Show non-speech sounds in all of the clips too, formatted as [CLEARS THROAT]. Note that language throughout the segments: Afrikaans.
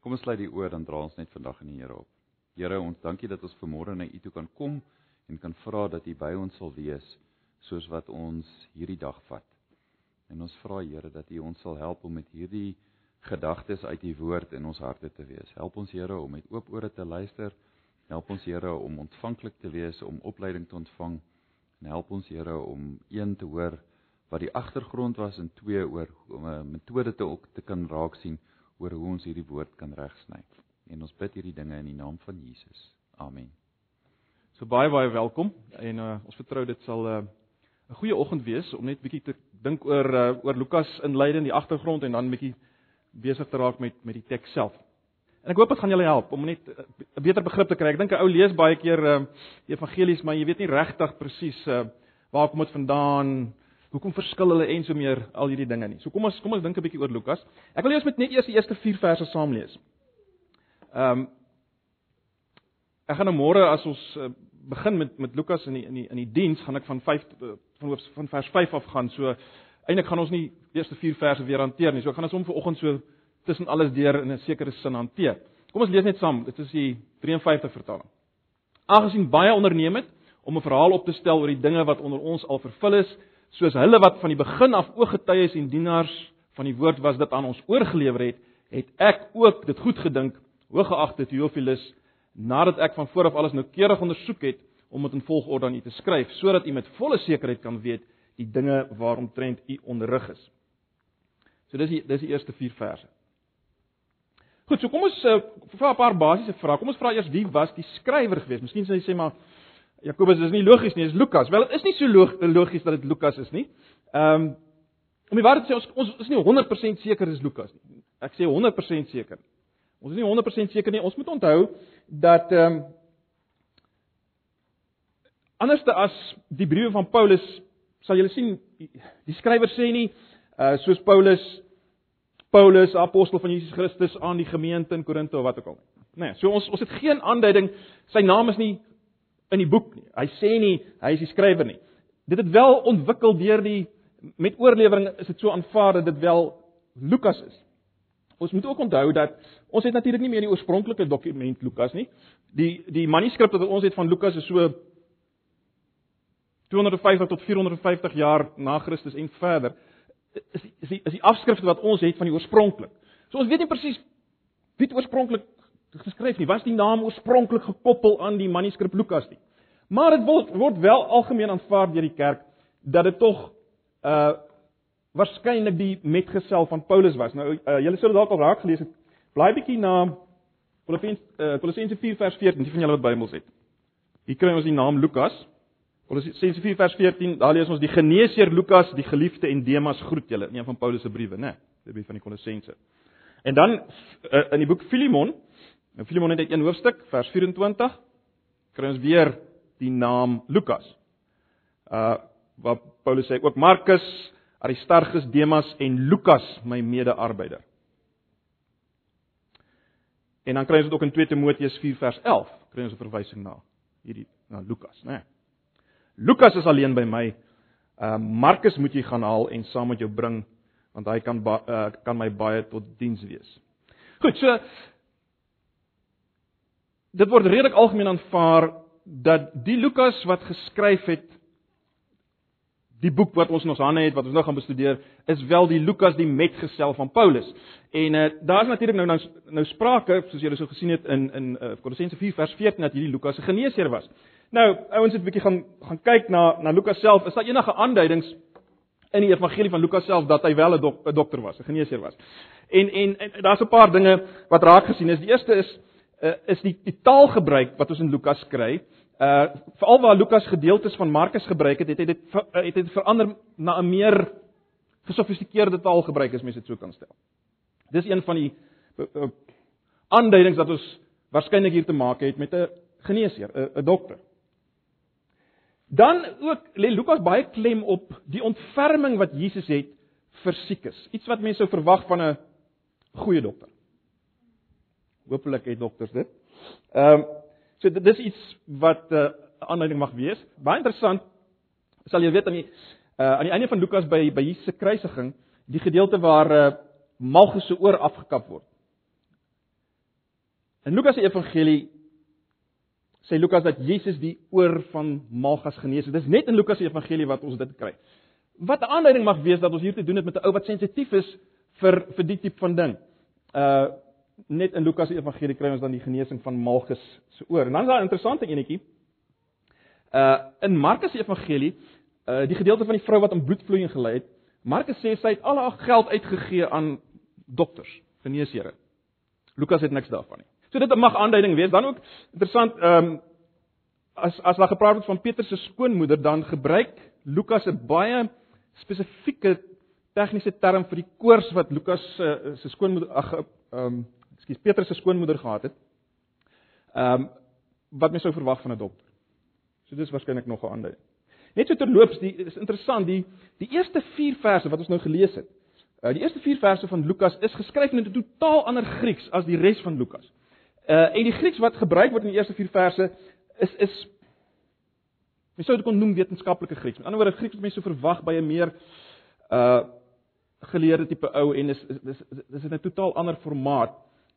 Kom ons sluit die oë dan dra ons net vandag in die Here op. Here, ons dankie dat ons vanmôre na U toe kan kom en kan vra dat U by ons sal wees soos wat ons hierdie dag vat. En ons vra Here dat U ons sal help om met hierdie gedagtes uit U woord in ons harte te wees. Help ons Here om met oop ore te luister. Help ons Here om ontvanklik te wees om opleiding te ontvang. En help ons Here om een te hoor wat die agtergrond was en twee oor om 'n metode te ook te kan raak sien oor hoe ons hierdie woord kan regsny. En ons bid hierdie dinge in die naam van Jesus. Amen. So baie baie welkom en uh, ons vertrou dit sal 'n uh, goeie oggend wees om net bietjie te dink oor uh, oor Lukas inleiding die agtergrond en dan bietjie besig te raak met met die teks self. En ek hoop dit gaan julle help om net 'n beter begrip te kry. Ek dink 'n ou lees baie keer uh, evangelies, maar jy weet nie regtig presies uh, waar kom dit vandaan Hoekom verskil hulle en so meer al hierdie dinge nie. So kom ons kom ons dink 'n bietjie oor Lukas. Ek wil eers met net eers die eerste 4 verse saam lees. Ehm um, Ek gaan nou môre as ons uh, begin met met Lukas in die in die in die diens gaan ek van 5 uh, van van vers 5 af gaan. So eintlik gaan ons nie die eerste 4 verse weer hanteer nie. So ek gaan ons om vanoggend so tussen alles deur in 'n sekere sin hanteer. Kom ons lees net saam. Dit is die 53 vertaling. Aangesien baie onderneem het om 'n verhaal op te stel oor die dinge wat onder ons al vervul is, soos hulle wat van die begin af ooggetuies en dienaars van die woord was dit aan ons oorgelewer het, het ek ook dit goed gedink, hooggeagte Theophilus, nadat ek van vooraf alles noukeurig ondersoek het om dit in volgorde aan u te skryf, sodat u met volle sekerheid kan weet die dinge waaromtrent u onderrig is. So dis die dis die eerste 4 verse. Goed, so kom ons uh, vra 'n paar basiese vrae. Kom ons vra eers wie was die skrywer geweest? Miskien sê jy sê maar Jakobus is nie logies nie, dis Lukas. Wel, dit is nie so logies dat dit Lukas is nie. Ehm um, om die waarheid te sê, ons ons is nie 100% seker dis Lukas nie. Ek sê 100% seker. Ons is nie 100% seker nie. Ons moet onthou dat ehm um, anderste as die briewe van Paulus sal julle sien die skrywer sê nie uh soos Paulus Paulus apostel van Jesus Christus aan die gemeente in Korinte of wat ook al. Nee, so ons ons het geen aanduiding sy naam is nie in die boek nie. Hy sê nie hy is die skrywer nie. Dit het wel ontwikkel deur die met oorlewering is dit so aanvaar dat dit wel Lukas is. Ons moet ook onthou dat ons het natuurlik nie meer die oorspronklike dokument Lukas nie. Die die manuskrip wat ons het van Lukas is so 250 tot 450 jaar na Christus en verder is die, is die is die afskrifte wat ons het van die oorspronklik. So ons weet nie presies wie oorspronklik geskryf nie. Was die naam oorspronklik gekoppel aan die manuskrip Lukas nie? Maar dit word word wel algemeen aanvaar deur die kerk dat dit tog uh waarskynlik die metgesel van Paulus was. Nou uh, julle sou dalk al raak gelees het. Blaai bietjie na Kolossense uh, Kolossense 4 vers 14, die van julle wat Bybels het. Hier kry ons die naam Lukas. Kolossense 4 vers 14, daar lees ons die geneesheer Lukas, die geliefde en Demas groet julle in een van Paulus se briewe, né? Nee, dit is van die Kolossense. En dan uh, in die boek Filemon, In Filemon het een hoofstuk, vers 24, kry ons weer die naam Lukas. Uh wat Paulus sê ook Markus, Aristarchus, Demas en Lukas my mede-arbeider. En dan kry ons dit ook in 2 Timoteus 4 vers 11, kry ons 'n verwysing na hierdie na Lukas, né? Nee. Lukas is alleen by my. Uh Markus moet jy gaan haal en saam met jou bring want hy kan uh, kan my baie tot diens wees. Goed, so dit word redelik algemeen aanvaar dat die Lukas wat geskryf het die boek wat ons in ons hande het wat ons nou gaan bestudeer is wel die Lukas die metgesel van Paulus. En uh, daar's natuurlik nou, nou nou sprake soos julle so gesien het in in uh, Kolossense 4 vers 14 dat hierdie Lukas 'n geneesheer was. Nou ouens het 'n bietjie gaan gaan kyk na na Lukas self. Is daar enige aanduidings in die evangelie van Lukas self dat hy wel 'n dok, dokter was, 'n geneesheer was? En en, en daar's 'n paar dinge wat raak gesien is. Die eerste is uh, is die, die taalgebruik wat ons in Lukas kry. Uh veral waar Lukas gedeeltes van Markus gebruik het, het hy dit uh, het dit verander na 'n meer gesofistikeerde taalgebruik as mens dit so kan stel. Dis een van die uh, aanduidings dat ons waarskynlik hier te maak het met 'n geneesheer, 'n dokter. Dan ook lê Lukas baie klem op die ontferming wat Jesus het vir siekes. Iets wat mense sou verwag van 'n goeie dokter. Hoopelik het dokters dit. Ehm um, so dit is iets wat 'n uh, aanleiding mag wees. Baie interessant. Sal jy weet aan die uh, aan die einde van Lukas by by Jesus se kruisiging, die gedeelte waar uh, Malchus se oor afgekap word. In Lukas se evangelie sê Lukas dat Jesus die oor van Malgas genees het. Dis net in Lukas se evangelie wat ons dit kry. Wat 'n aanduiding mag wees dat ons hier te doen het met 'n ou wat sensitief is vir vir die tipe van ding. Uh net in Lukas se evangelie kry ons dan die genesing van Malgus se oor. En dan is daar 'n interessante enetjie. Uh in Markus se evangelie, uh die gedeelte van die vrou wat aan bloedvloeiing gely het, Markus sê sy het al haar geld uitgegee aan dokters, geneesere. Lukas het niks daarvan nie. So dit mag aanduiding wees. Dan ook interessant, ehm um, as as daar gepraat word van Petrus se skoonmoeder, dan gebruik Lukas 'n baie spesifieke tegniese term vir die koors wat Lukas se se skoonmoeder ag ehm um, ekskuus Petrus se skoonmoeder gehad het. Ehm um, wat mens sou verwag van 'n dokter. So dis waarskynlik nog 'n aanduiding. Net so terloops, die is interessant, die die eerste 4 verse wat ons nou gelees het. Uh, die eerste 4 verse van Lukas is geskryf in 'n totaal ander Grieks as die res van Lukas. Uh en die Grieks wat gebruik word in die eerste 4 verse is is mens sou dit kon noem wetenskaplike Grieks. Met ander woorde Grieks wat mense so verwag by 'n meer uh geleerde tipe ou en is dis dis is 'n totaal ander formaat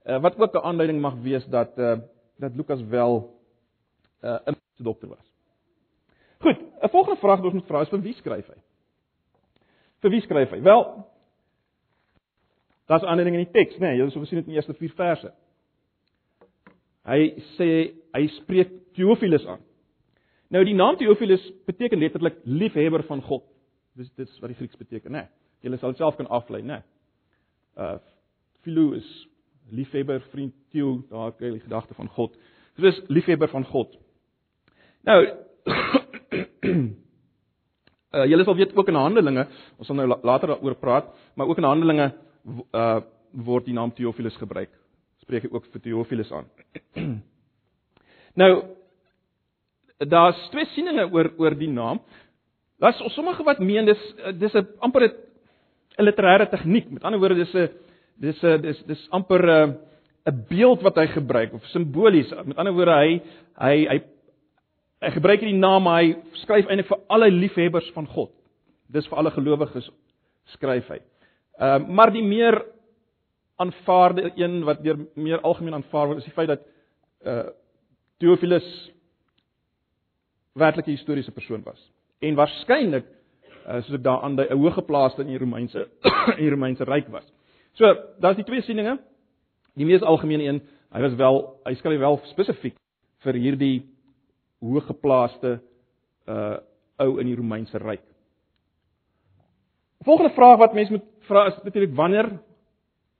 uh, wat ook 'n aanduiding mag wees dat uh dat Lukas wel uh 'n dokter was. Goed, 'n volgende vraag wat ons moet vra is vir wie skryf hy? Vir wie skryf hy? Wel, daar's aanduiding in die teks, né? Nee, jy sal sien dit in die eerste 4 verse. Hy sê hy spreek Theophilus aan. Nou die naam Theophilus beteken letterlik liefhebber van God. Dis dit is wat die Grieks beteken, né? Nee. Jy sal self kan aflei, né? Uh Philo is liefhebber, vriend, Theo, daar kry jy die gedagte van God. So dis liefhebber van God. Nou uh [CLEARS THROAT] julle sal weet ook in Handelinge, ons sal nou later daaroor praat, maar ook in Handelinge uh word die naam Theophilus gebruik. Spreek hy ook vir Theophilus aan. [CLEARS THROAT] nou daar's twee sieninge oor oor die naam. Daar's sommige wat meen dis dis 'n amper 'n literêre tegniek. Met ander woorde dis 'n dis 'n dis dis amper 'n 'n beeld wat hy gebruik of simbolies. Met ander woorde hy hy hy hy gebruik hierdie naam maar hy skryf eintlik vir alle liefhebbers van God. Dis vir alle gelowiges skryf hy. Ehm uh, maar die meer aanvaarde een wat deur meer algemeen aanvaar word is die feit dat uh Theophilus werklik 'n historiese persoon was en waarskynlik uh, soos ek daar aan 'n hoëgeplaaste in die Romeinse [COUGHS] in die Romeinse ryk was. So, daar's die twee sieninge. Die mees algemene een, hy was wel hy skryf wel spesifiek vir hierdie hoëgeplaaste uh ou in die Romeinse ryk. Volgende vraag wat mense moet vra is natuurlik wanneer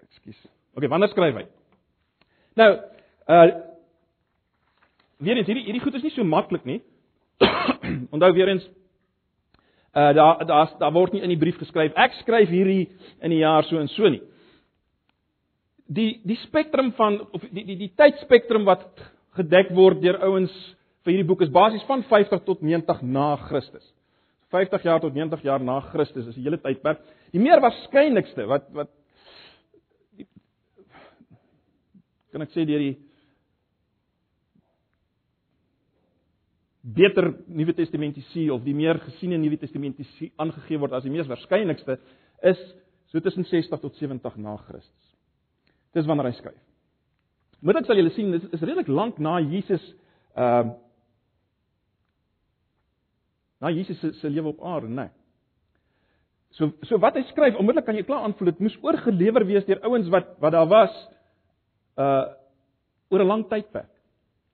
Ekskuus. Okay, wanneer skryf hy? Nou, uh weer eens hierdie hierdie goed is nie so maklik nie. [COUGHS] Onthou weer eens uh daar daar daar word nie in die brief geskryf ek skryf hierdie in die jaar so en so nie die die spektrum van of die die die tydspektrum wat gedek word deur ouens vir hierdie boek is basies van 50 tot 90 na Christus. 50 jaar tot 90 jaar na Christus is die hele tydperk. Die meer waarskynlikste wat wat die, kan ek sê deur die beter Nuwe Testamentiese of die meer gesiene Nuwe Testamentiese aangegee word as die mees waarskynlikste is so tussen 60 tot 70 na Christus. Dis wanneer hy skryf. Ek sal julle sien dis is redelik lank na Jesus ehm uh, na Jesus se se lewe op aarde, né? Nee. So so wat hy skryf, onmiddellik kan jy klaar aanvoel dit moes oorgelewer wees deur ouens wat wat daar was uh oor 'n lang tydperk.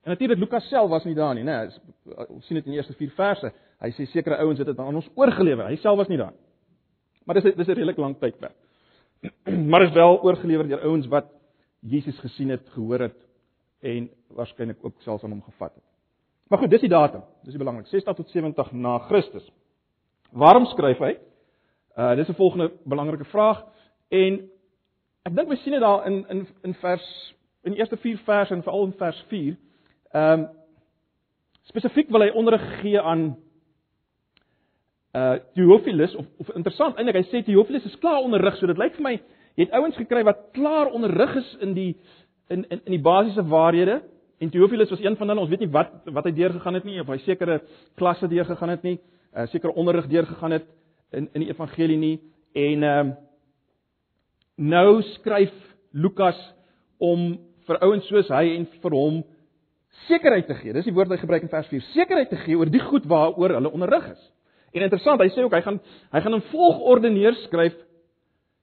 En natuurlik Lukas self was nie daar nie, né? Nee, ons sien dit in die eerste 4 verse. Hy sê sekere ouens het dit aan ons oorgelewer. Hy self was nie daar. Maar dis dis 'n redelik lang tydperk. [CLEARS THROAT] maar is wel oorgelewer deur ouens wat Jesus gesien het, gehoor het en waarskynlik ook selfs aan hom gevat het. Maar goed, dis die datum. Dis die belangrik. 60 tot 70 na Christus. Waarom skryf hy? Uh dis 'n volgende belangrike vraag en ek dink we sien dit daar in in in vers in die eerste 4 verse en veral in vers 4. Ehm um, spesifiek wil hy onderrig gee aan uh Theophilus of of interessant eintlik hy sê Theophilus is klaar onderrig so dit lyk vir my het ouens gekry wat klaar onderrig is in die in in in die basiese waarhede en Theophilus was een van hulle ons weet nie wat wat hy deurgegaan het nie of hy sekere klasse deurgegaan het nie uh sekere onderrig deurgegaan het in in die evangelie nie en ehm uh, nou skryf Lukas om vir ouens soos hy en vir hom sekerheid te gee. Dis die woord wat hy gebruik in vers 4. Sekerheid te gee oor die goed waaroor hulle onderrig is. En interessant, hy sê ook hy gaan hy gaan in volgorde neerskryf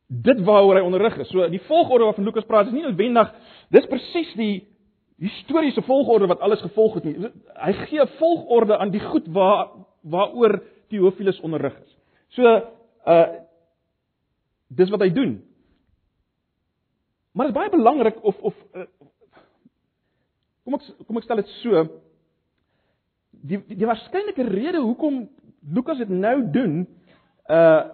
dit waaroor hy onderrig is. So die volgorde waarvan Lukas praat is nie noodwendig dis presies die historiese volgorde wat alles gevolg het nie. Hy gee 'n volgorde aan die goed waar waaroor Theophilus onderrig is. So uh dis wat hy doen. Maar dit is baie belangrik of of uh, kom ek kom ek stel dit so die die, die waarskynlike rede hoekom Lukas dit nou doen uh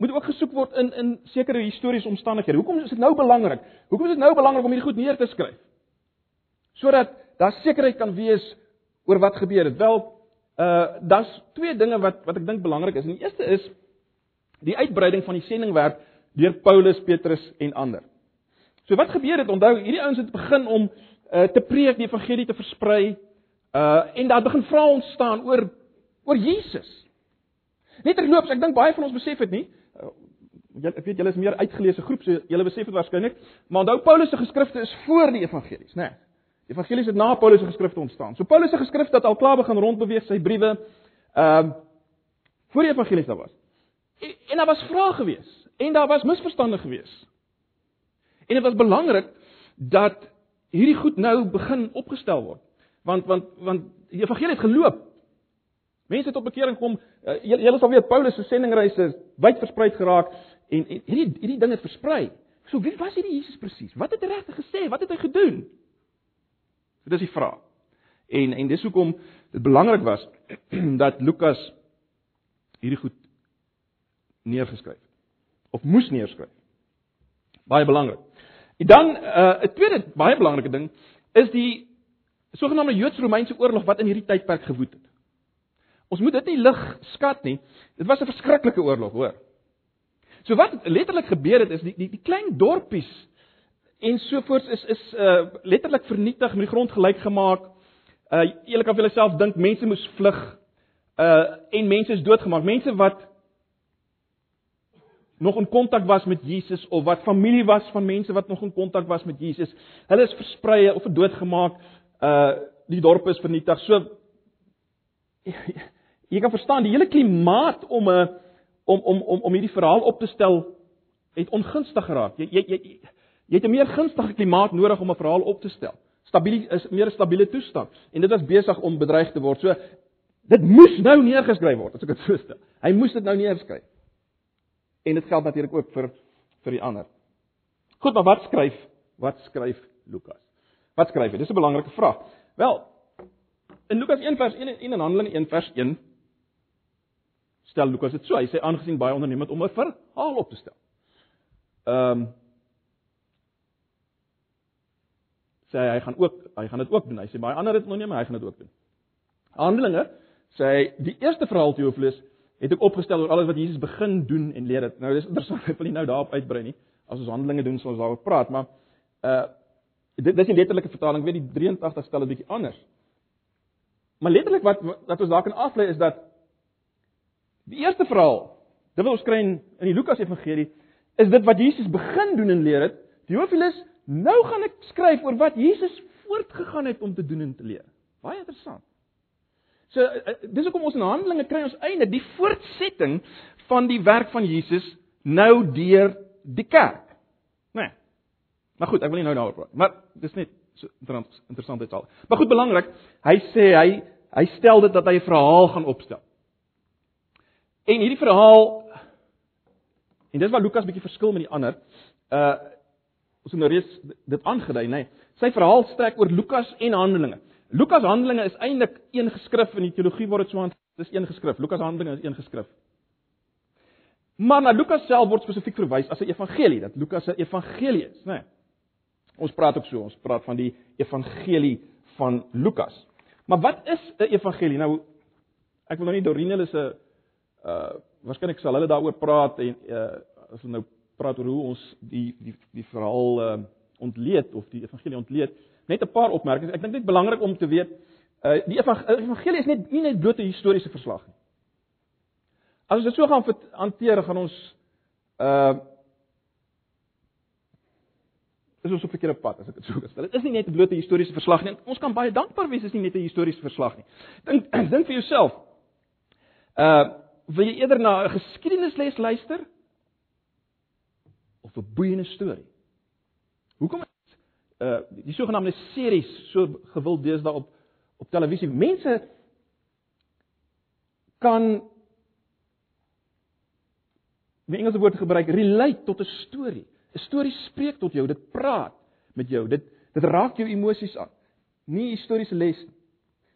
moet ook gesoek word in in sekere historiese omstandighede. Hoekom is dit nou belangrik? Hoekom is dit nou belangrik om hierdie goed neer te skryf? Sodat daar sekerheid kan wees oor wat gebeur het. Wel, uh daar's twee dinge wat wat ek dink belangrik is. En die eerste is die uitbreiding van die sendingwerk deur Paulus, Petrus en ander. So wat gebeur het? Onthou, hierdie ouens het begin om uh te preek, die evangelie te versprei. Uh en daar begin vrae ontstaan oor oor Jesus. Net terloops, ek dink baie van ons besef dit nie. Julle ek weet julle is meer uitgeleese groep, so julle besef dit waarskynlik, maar onthou Paulus se geskrifte is voor die evangelies, né? Nee. Die evangelies het na Paulus se geskrifte ontstaan. So Paulus se geskrifte het al klaar begin rondbeweeg sy briewe ehm uh, voor die evangelies daar was. En, en daar was vrae gewees en daar was misverstande gewees. En dit was belangrik dat hierdie goed nou begin opgestel word. Want want want die evangelie het geloop. Mense op bekering kom. Uh, julle sal weet Paulus se sendingreise wyd versprei geraak en, en hierdie hierdie ding het versprei. So wie was hierdie Jesus presies? Wat het hy regtig gesê? Wat het hy gedoen? So dis die vraag. En en dis hoekom dit belangrik was [CLEARS THROAT] dat Lukas hierdie goed neergeskryf of moes neerskryf. Baie belangrik. En dan uh, 'n tweede baie belangrike ding is die sogenaamde Joods-Romeinse oorlog wat in hierdie tydperk gewoed het. Ons moet dit nie lig skat nie. Dit was 'n verskriklike oorlog, hoor. So wat letterlik gebeur het is die die, die klein dorpies en sovoorts is is uh letterlik vernietig, met die grond gelyk gemaak. Uh eerlik af hulle self dink mense moes vlug. Uh en mense is doodgemaak. Mense wat nog in kontak was met Jesus of wat familie was van mense wat nog in kontak was met Jesus. Hulle is versprei of doodgemaak. Uh die dorp is vernietig. So jy kan verstaan die hele klimaat om 'n om om om om hierdie verhaal op te stel het ongunstig geraak. Jy jy jy Jy het 'n meer gunstige klimaat nodig om 'n verhaal op te stel. Stabiel is meer 'n stabiele toestand en dit was besig om bedreig te word. So dit moes nou neergeskryf word, as ek dit so stel. Hy moes dit nou neerskryf. En dit geld natuurlik ook vir vir die ander. Goed, maar wat skryf wat skryf Lukas? Wat skryf hy? Dis 'n belangrike vraag. Wel, in Lukas 1 vers 1 en in Handelinge 1 vers 1 stel Lukas dit so. Hy sê aangesien baie ondernemend om 'n verhaal op te stel. Ehm um, sê hy hy gaan ook hy gaan dit ook doen. Hy sê baie ander het maar hy gaan dit ook doen. Handelinge sê hy die eerste verhaal Theophilus het ek opgestel oor alles wat Jesus begin doen en leer het. Nou dis interessant, [LAUGHS] ek wil nie nou daarop uitbrei nie. As ons Handelinge doen, sal ons daaroor praat, maar uh dit dis die letterlike vertaling, weet die 83 stel 'n bietjie anders. Maar letterlik wat wat ons daar kan aflei is dat die eerste verhaal, dit wat ons kry in, die Lukas Evangelie, is dit wat Jesus begin doen en leer het. Theophilus Nou gaan ek skryf oor wat Jesus voortgegaan het om te doen en te leer. Baie interessant. So eh, eh, dis hoekom ons in Handelinge kry ons einde die voortsetting van die werk van Jesus nou deur die kerk. Né? Nee. Maar goed, ek wil nie nou daaroor praat, maar dis net so interessant dit al. Maar goed belangrik, hy sê hy hy stel dit dat hy 'n verhaal gaan opstel. En hierdie verhaal en dis waar Lukas bietjie verskil met die ander. Uh ons het nou reeds dit aangedui, nê. Nee. Sy verhaal strek oor Lukas en Handelinge. Lukas Handelinge is eintlik een geskrif in die teologie word dit so aan, dis een geskrif. Lukas Handelinge is een geskrif. Maar na Lukas self word spesifiek verwys as 'n evangelie, dat Lukas 'n evangelie is, nê. Nee. Ons praat ook so, ons praat van die evangelie van Lukas. Maar wat is 'n evangelie? Nou ek wil nou nie Dorine hulle se uh waarskynlik sal hulle daaroor praat en uh as ons nou praat oor hoe ons die die die verhaal uh, ontleed of die evangelie ontleed. Net 'n paar opmerkings. Ek dink dit is belangrik om te weet, uh, die evangelie is net nie net bloot 'n historiese verslag nie. As ons dit so gaan hanteer, gaan ons uh is ons op 'n verkeerde pad as ek dit so stel. Dit is nie net 'n blote historiese verslag nie. Ons kan baie dankbaar wees is nie net 'n historiese verslag nie. Dink [CLEARS THROAT] dink vir jouself. Uh wil jy eerder na 'n geskiedenisles luister of 'n boeiende storie? Hoekom is uh die sogenaamde series so gewild deesdae op op televisie? Mense kan die Engelse woord gebruik relate tot 'n storie. 'n Storie spreek tot jou, dit praat met jou. Dit dit raak jou emosies aan. Nie historiese les nie.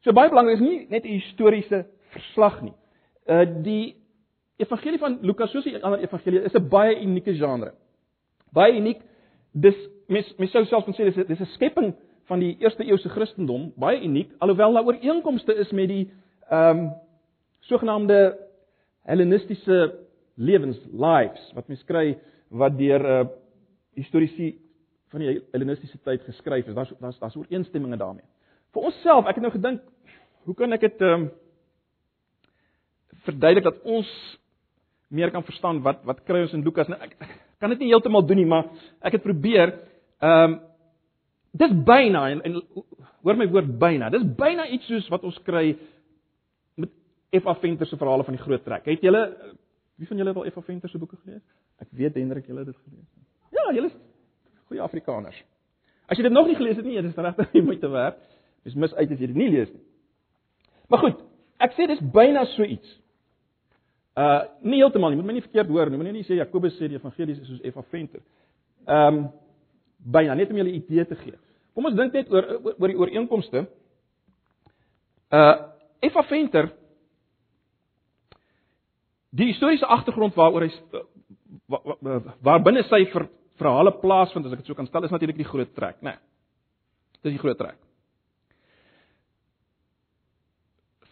So baie belangrik is nie net 'n historiese verslag nie. Uh die evangelie van Lukas soos die ander evangelie is 'n baie unieke genre. Baie uniek. Dis mens mens sou selfs kon sê dis dis 'n skepping van die eerste eeuse Christendom, baie uniek alhoewel daar ooreenkomste is met die ehm um, sogenaamde Hellenistiese lewens lives wat mens kry wat deur 'n uh, historiese van die Hellenistiese tyd geskryf is. Daar's daar's daar's ooreenstemminge daarmee. Vir onsself, ek het nou gedink, hoe kan ek dit ehm um, verduidelik dat ons meer kan verstaan wat wat kry ons in Lukas? Nou ek, ek kan dit nie heeltemal doen nie, maar ek het probeer. Ehm um, dis byna en, en hoor my woord byna. Dis byna iets soos wat ons kry met F.A. Venter se verhale van die groot trek. Het julle Wie van julle het al Eva Venter se boeke gelees? Ek weet Hendrik, julle het dit gelees. Ja, julle is goeie Afrikaners. As jy dit nog nie gelees het nie, dit is regtig nie moeite werd. Dis mis uit as jy dit nie lees nie. Maar goed, ek sê dis byna so iets. Uh nie heeltemal nie, moet my nie verkeerd hoor nie. Moenie nie sê Jakobus sê die evangelie is soos Eva Venter. Ehm um, byna net om julle 'n idee te gee. Kom ons dink net oor oor die ooreenkomste. Uh Eva Venter die historiese agtergrond waaroor hy waar, waar binne sy ver, verhale plaasvind as ek dit so kan stel is natuurlik die groot trek, né? Nee, dis die groot trek.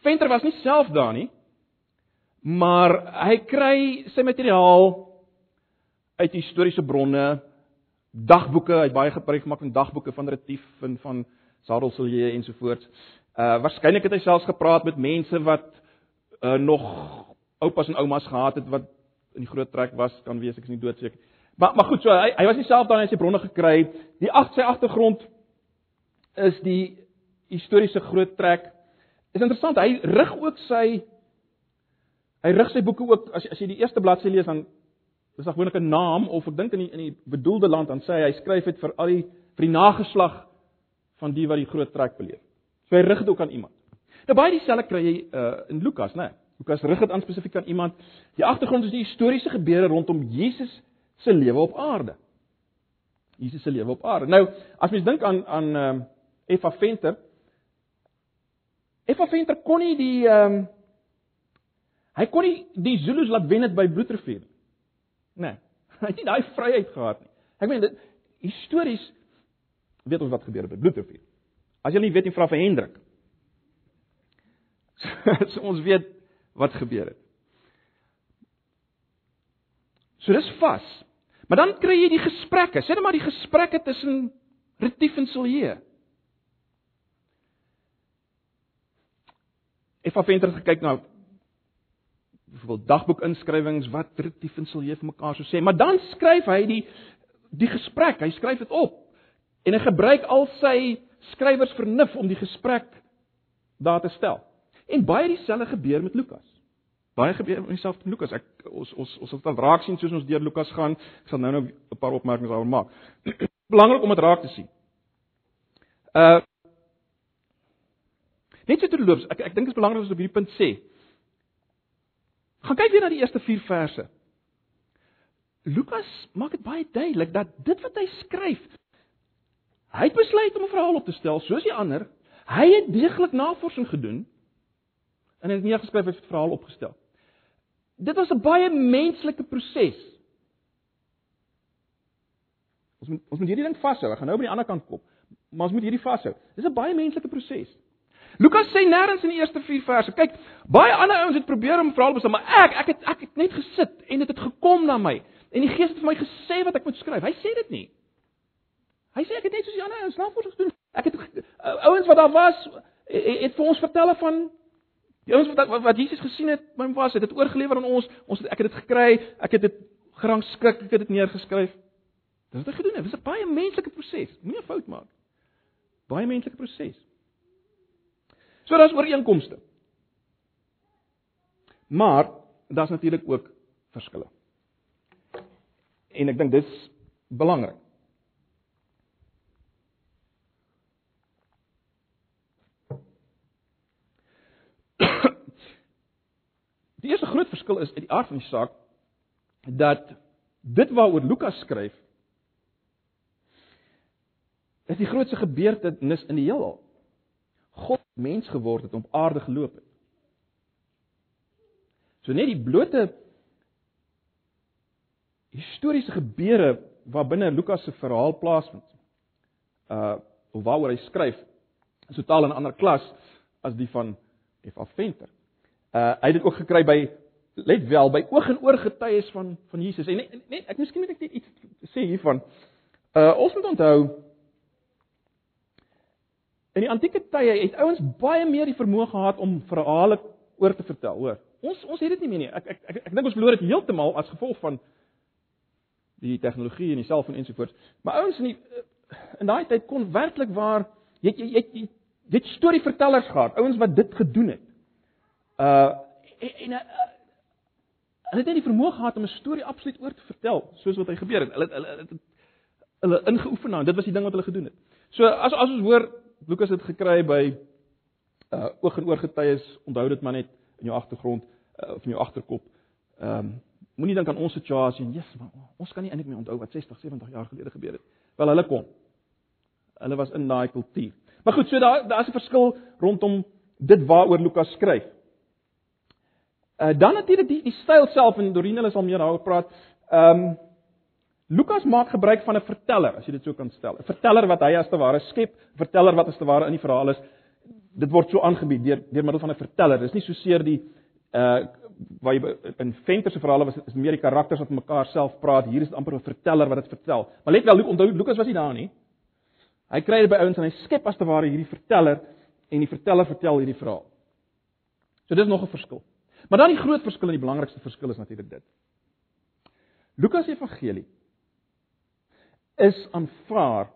Venter was nie self daar nie, maar hy kry sy materiaal uit historiese bronne, dagboeke, hy het baie gebruik gemaak van dagboeke van Retief en van Sarel Silje ensovoorts. Uh waarskynlik het hy selfs gepraat met mense wat uh nog oupas en oumas gehad het wat in die groot trek was, kan wees ek is nie doodseker. Maar maar goed, so hy hy was nie self daar in sy bronne gekry. Die agt sy agtergrond is die historiese groot trek. Is interessant, hy rig ook sy hy rig sy boeke ook as as jy die eerste bladsy lees dan is daar gewoonlik 'n naam of ek dink in die in die bedoelde land dan sê hy hy skryf dit vir al die vir die nageslag van die wat die groot trek beleef. So hy rig dit ook aan iemand. Nou baie dieselfde kry jy uh, in Lukas, né? Nee. Lukas rig dit aan spesifiek aan iemand. Die agtergrond is die historiese gebeure rondom Jesus se lewe op aarde. Jesus se lewe op aarde. Nou, as mens dink aan aan ehm um, Eva Venter Eva Venter kon nie die ehm um, hy kon nie die Zulus laat wen het by Bloedrivier. Nee. [LAUGHS] Hy het nie daai vryheid gehad nie. Ek meen dit histories weet ons wat gebeur het by Bloedrivier. As jy nie weet nie, vra vir Hendrik. [LAUGHS] so ons weet wat gebeur het. So dis vas. Maar dan kry jy die gesprekke. Sê net maar die gesprekke tussen Retief en Silje. Effa Venter het gekyk na byvoorbeeld dagboekinskrywings wat Retief en Silje vir mekaar sou sê, maar dan skryf hy die die gesprek. Hy skryf dit op. En hy gebruik al sy skrywersvernuf om die gesprek daar te stel. En baie dieselfde gebeur met Lukas. Baie gebeur met myself met Lukas. Ek ons ons ons sal raak sien soos ons deur Lukas gaan. Ek sal nou nou 'n paar opmerkings daaroor maak. [CLEARS THROAT] Belangrik om dit raak te sien. Uh Net so terloops, ek ek dink dit is belangrik om op hierdie punt sê. Gaan kyk weer na die eerste 4 verse. Lukas maak dit baie duidelik dat dit wat hy skryf, hy het besluit om 'n verhaal op te stel soos die ander. Hy het deeglik navorsing gedoen en hy het neergeskryf het verhaal opgestel. Dit was 'n baie menslike proses. Ons moet ons moet hierdie ding vashou. Ek gaan nou by die ander kant kom, maar ons moet hierdie vashou. Dis 'n baie menslike proses. Lukas sê nêrens in die eerste 4 verse. Kyk, baie ander ouens het probeer om verhaal bestel, maar ek ek het ek het net gesit en dit het, het gekom na my. En die Gees het vir my gesê wat ek moet skryf. Hy sê dit nie. Hy sê ek het net soos die ander ouens navorsing gedoen. Ek het uh, ouens wat daar was het, vir ons vertel van Die ouens wat wat Jesus gesien het, my was, het dit oorgelewer aan ons. Ons het ek het dit gekry, ek het dit gerangskik, ek het dit neergeskryf. Dis wat hy gedoen het. Dit is 'n baie menslike proses. Moenie 'n fout maak. Baie menslike proses. So daar's ooreenkomste. Maar daar's natuurlik ook verskille. En ek dink dis belangrik. [COUGHS] Die eerste groot verskil is uit die aard van die saak dat dit waaroor Lukas skryf is die grootste gebeurtenis in die heelal. Mens geword het op aarde geloop het. So net die blote historiese gebeure waarbinne Lukas se verhaal plaasvind. Uh of waaroor hy skryf is totaal 'n ander klas as die van F.A. Venter. Uh hy het dit ook gekry by let wel by oog en oor getuies van van Jesus. En net net ek miskien moet ek net iets sê hiervan. Uh ons moet onthou in die antieke tye het ouens baie meer die vermoë gehad om verhale oor te vertel, hoor. Ons ons het dit nie meer nie. Ek ek ek, ek dink ons verloor dit heeltemal as gevolg van die tegnologie en die selfoon ensovoorts. Maar ouens in die in daai tyd kon werklik waar jy jy jy dit storievertellers gehad, ouens wat dit gedoen het. Uh en, en uh, hulle het net die vermoë gehad om 'n storie absoluut oor te vertel, soos wat hy gebeur het. Hulle hulle hulle hulle ingeoefen daarin. Dit was die ding wat hulle gedoen het. So as as ons hoor Lukas het gekry by uh oog en oor getuies, onthou dit maar net in jou agtergrond uh, of in jou agterkop. Ehm um, moenie dink aan ons situasie en Jesus, ons kan nie eintlik meer onthou wat 60, 70 jaar gelede gebeur het. Wel hulle kom. Hulle was in daai kultuur. Maar goed, so daar daar's 'n verskil rondom dit waaroor Lukas skryf. Uh dan natuurlik die die styl self en Dorien hulle sal meer daaroor praat. Ehm um, Lukas maak gebruik van 'n verteller, as jy dit so kan stel. 'n Verteller wat hy as te ware skep, verteller wat as te ware in die verhaal is. Dit word so aangebied deur deur middel van 'n verteller. Dis nie so seer die uh waar jy in Venter se verhale was is meer die karakters wat mekaar self praat. Hier is dit amper 'n verteller wat dit vertel. Maar let wel, onthou Lukas was nie daar nie. Hy kry dit by ouens en hy skep as te ware hierdie verteller en die verteller vertel hierdie verhaal. So dis nog 'n verskil. Maar dan die groot verskil en die belangrikste verskil is natuurlik dit. Lukas Evangelie is aanvaar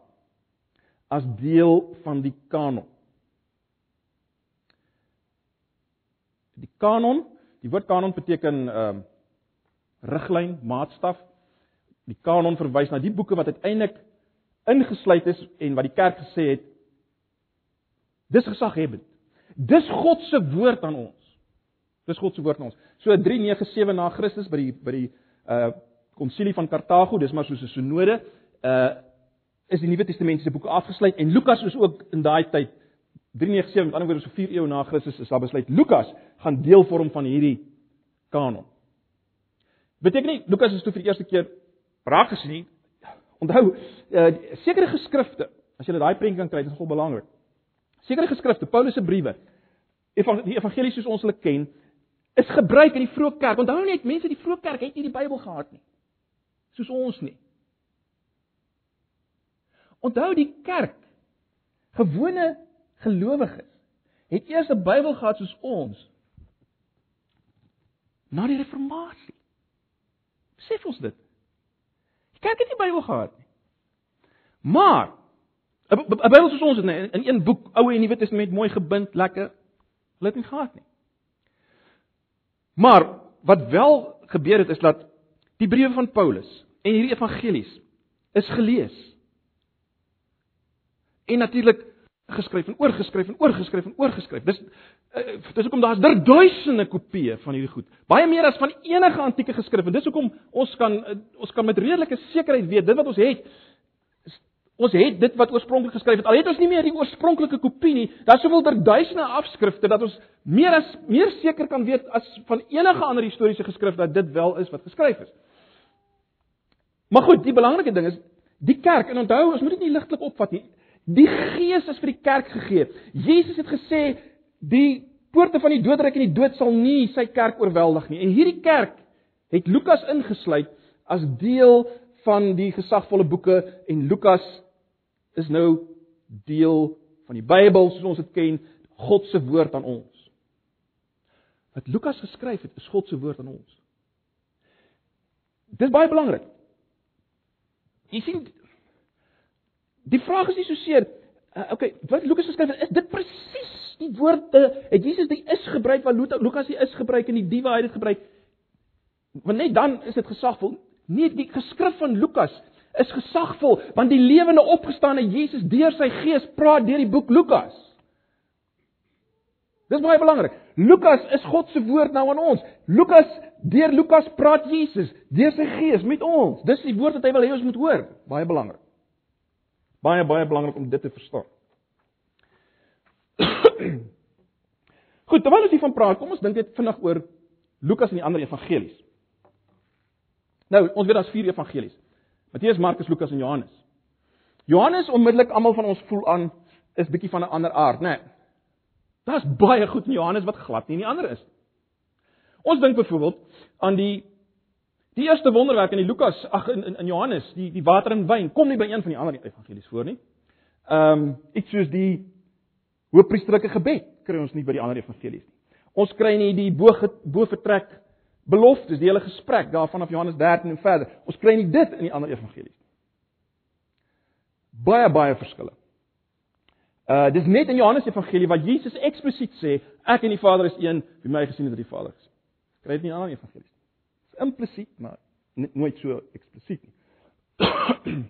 as deel van die kanon. Die kanon, die woord kanon beteken ehm uh, riglyn, maatstaf. Die kanon verwys na die boeke wat uiteindelik ingesluit is en wat die kerk gesê het dis gesaghebend. Dis God se woord aan ons. Dis God se woord aan ons. So 397 na Christus by die by die uh konsilie van Kartago, dis maar soos 'n sinode, uh is die Nuwe Testamentiese boeke afgesluit en Lukas is ook in daai tyd 397 met ander woorde so 4 eeue na Christus is daar besluit Lukas gaan deel vorm van hierdie kanon. Beteken nie Lukas is toe vir die eerste keer raak gesien nie. Onthou, uh, sekere geskrifte, as jy daai prentjie kan kry, dit is nogal belangrik. Sekere geskrifte, Paulus se briewe, die evangelies soos ons hulle ken, is gebruik in die vroeë kerk. Onthou net, mense in die vroeë kerk het nie die Bybel gehad nie. Soos ons nie. Onthou die kerk, gewone gelowiges, het eers 'n Bybel gehad soos ons na die reformatie. Besef ons dit? Die kerk het nie Bybel gehad nie. Maar 'n Bybel soos ons het in, in een boek, Ou en Nuwe Testament mooi gebind, lekker. Hulle het nie gehad nie. Maar wat wel gebeur het is dat die briewe van Paulus en hierdie evangelies is gelees en natuurlik geskryf en oorgeskryf en oorgeskryf en oorgeskryf. Dis uh, dis hoekom daar's der duisende kopieë van hierdie goed. Baie meer as van enige antieke geskrif en dis hoekom ons kan uh, ons kan met redelike sekerheid weet dit wat ons het ons het dit wat oorspronklik geskryf het. Al het ons nie meer die oorspronklike kopie nie, daar's soveel der duisende afskrifte dat ons meer as meer seker kan weet as van enige ander historiese geskrif dat dit wel is wat geskryf is. Maar goed, die belangrike ding is die kerk en onthou ons moet dit nie ligtelik opvat nie. Die Gees is vir die kerk gegee. Jesus het gesê die poorte van die doodryk en die dood sal nie sy kerk oorweldig nie. En hierdie kerk het Lukas ingesluit as deel van die gesagvolle boeke en Lukas is nou deel van die Bybel soos ons dit ken, God se woord aan ons. Wat Lukas geskryf het, is God se woord aan ons. Dit is baie belangrik. jy sien die vraag is nie so seer uh, okay, wat Lukas geskryf het, is dit presies die woorde het Jesus die is gebruik wat Lukas die is gebruik en die die waar hy dit gebruik. Want net dan is dit gesagvol. Nee, die geskrif van Lukas is gesagvol want die lewende opgestane Jesus deur sy gees praat deur die boek Lukas. Dis baie belangrik. Lukas is God se woord nou aan ons. Lukas deur Lukas praat Jesus deur sy gees met ons. Dis die woord wat hy wil hê ons moet hoor. Baie belangrik. Baie baie belangrik om dit te verstaan. [CLEARS THROAT] Goed, terwyl ons hiervan praat, kom ons dink net vinnig oor Lukas en die ander evangelies. Nou, ons weet daar's vier evangelies. Matteus, Markus, Lukas en Johannes. Johannes onmiddellik almal van ons voel aan is bietjie van 'n ander aard, né? Nee. Daar's baie goed in Johannes wat glad nie in die ander is. Ons dink byvoorbeeld aan die die eerste wonderwerk in die Lukas, ag in, in in Johannes, die die water en wyn kom nie by een van die ander evangelies voor nie. Ehm um, iets soos die hoofpriesterlike gebed kry ons nie by die ander evangelies nie. Ons kry nie die bo bo vertrek beloftes, die hele gesprek daarvan af Johannes 13 en verder. Ons kry nie dit in die ander evangelies nie. Baie baie verskille. Uh dis net in Johannes Evangelie wat Jesus eksplisiet sê ek en die Vader is een, wie my gesien het, het die Vader gesien. Kry dit nie in ander evangelies nie. Implisiet, maar nooit so eksplisiet nie. [COUGHS]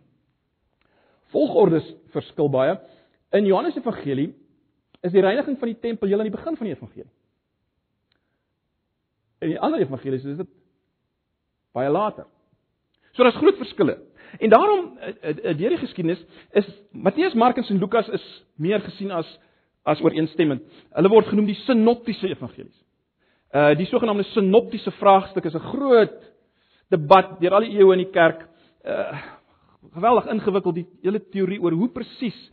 Volgordes verskil baie. In Johannes Evangelie is die reiniging van die tempel heel aan die begin van die evangelie. In die ander evangelies is dit baie later. So daar's groot verskille. En daarom eh, eh, eh, deur die geskiedenis is Matteus, Markus en Lukas is meer gesien as as ooreenstemmend. Hulle word genoem die sinoptiese evangelies. Uh die sogenaamde sinoptiese vraagstuk is 'n groot debat deur al die eeue in die kerk. Uh geweldig ingewikkeld die hele teorie oor hoe presies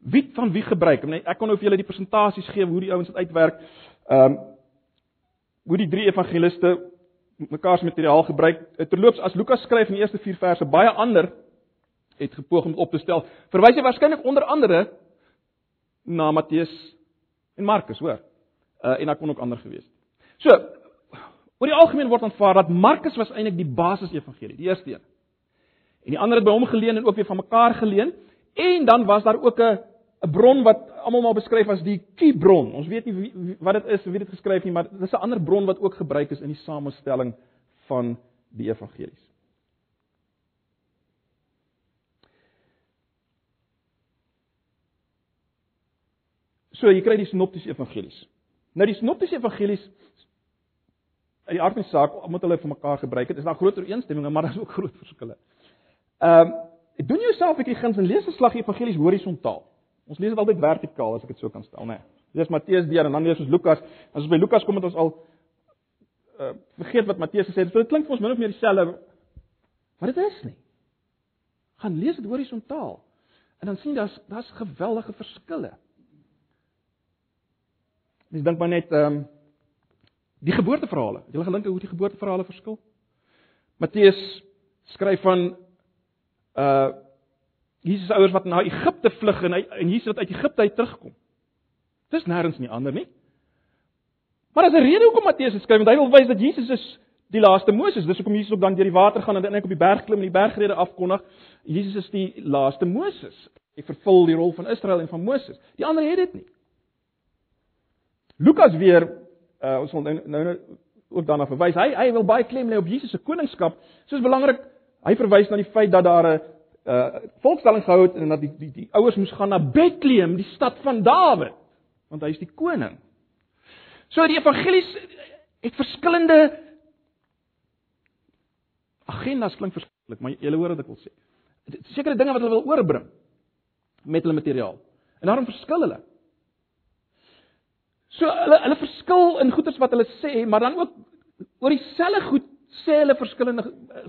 wie van wie gebruik. Ek kon nou vir julle die presentasies gee hoe die ouens dit uitwerk. Um, hoe die drie evangeliste mekaar se materiaal gebruik. Terloops as Lukas skryf in die eerste 4 verse, baie ander het gepoog om op te stel. Verwys hy waarskynlik onder andere na Matteus en Markus, hoor. Uh en daar kon ook ander gewees. So, oor die algemeen word aanvaar dat Markus was eintlik die basis evangelie, die eerste een. En die ander het by hom geleen en ook weer van mekaar geleen. En dan was daar ook 'n 'n bron wat almal maar beskryf as die Kibron. Ons weet nie wie, wie, wat dit is, wie dit geskryf nie, maar dis 'n ander bron wat ook gebruik is in die samestelling van die evangelies. So, jy kry die sinoptiese evangelies. Nou die sinoptiese evangelies uit die aard van die saak, omdat hulle vir mekaar gebruik het, is daar groter ooreenstemminge, maar [LAUGHS] daar's ook groot verskille. Ehm um, doen jouself 'n bietjie guns en lees 'n slag evangelies horisontaal. Ons lees dit altyd vertikaal as ek dit so kan stel, né? Nee. Lees Matteus deur en dan lees ons Lukas. As ons by Lukas kom het ons al uh vergeet wat Matteus gesê het. So dit klink vir ons min of meer dieselfde wat dit is nie. Gaan lees dit horisontaal. En dan sien daar's daar's geweldige verskille. Mens dink maar net ehm um, die geboorteverhale. Het al gedink hoe die geboorteverhale verskil? Matteus skryf van uh Jesus ouers wat na Egipte vlug en hy en Jesus wat uit Egipte uit terugkom. Dis nêrens nie ander nie. Maar as 'n rede hoekom Matteus skryf, want hy wil wys dat Jesus is die laaste Moses. Dis hoekom Jesus ook dan deur die water gaan en dan net op die berg klim en die bergrede afkondig. Jesus is die laaste Moses. Hy vervul die rol van Israel en van Moses. Die ander het dit nie. Lukas weer uh ons wil nou nou ook daarna verwys. Hy hy wil baie klem lê op Jesus se koningskap. Soos belangrik Hy verwys na die feit dat daar 'n uh, volkstelling gehou het en dat die die, die ouers moes gaan na Bethlehem, die stad van Dawid, want hy is die koning. So die evangelies het verskillende agendas klink verskillik, maar jy hoor wat ek wil sê. Sekere dinge wat hulle wil oorbring met hulle materiaal. En daarom verskil hulle. So hulle hulle verskil in goeders wat hulle sê, maar dan ook oor dieselfde goed sê hulle verskillende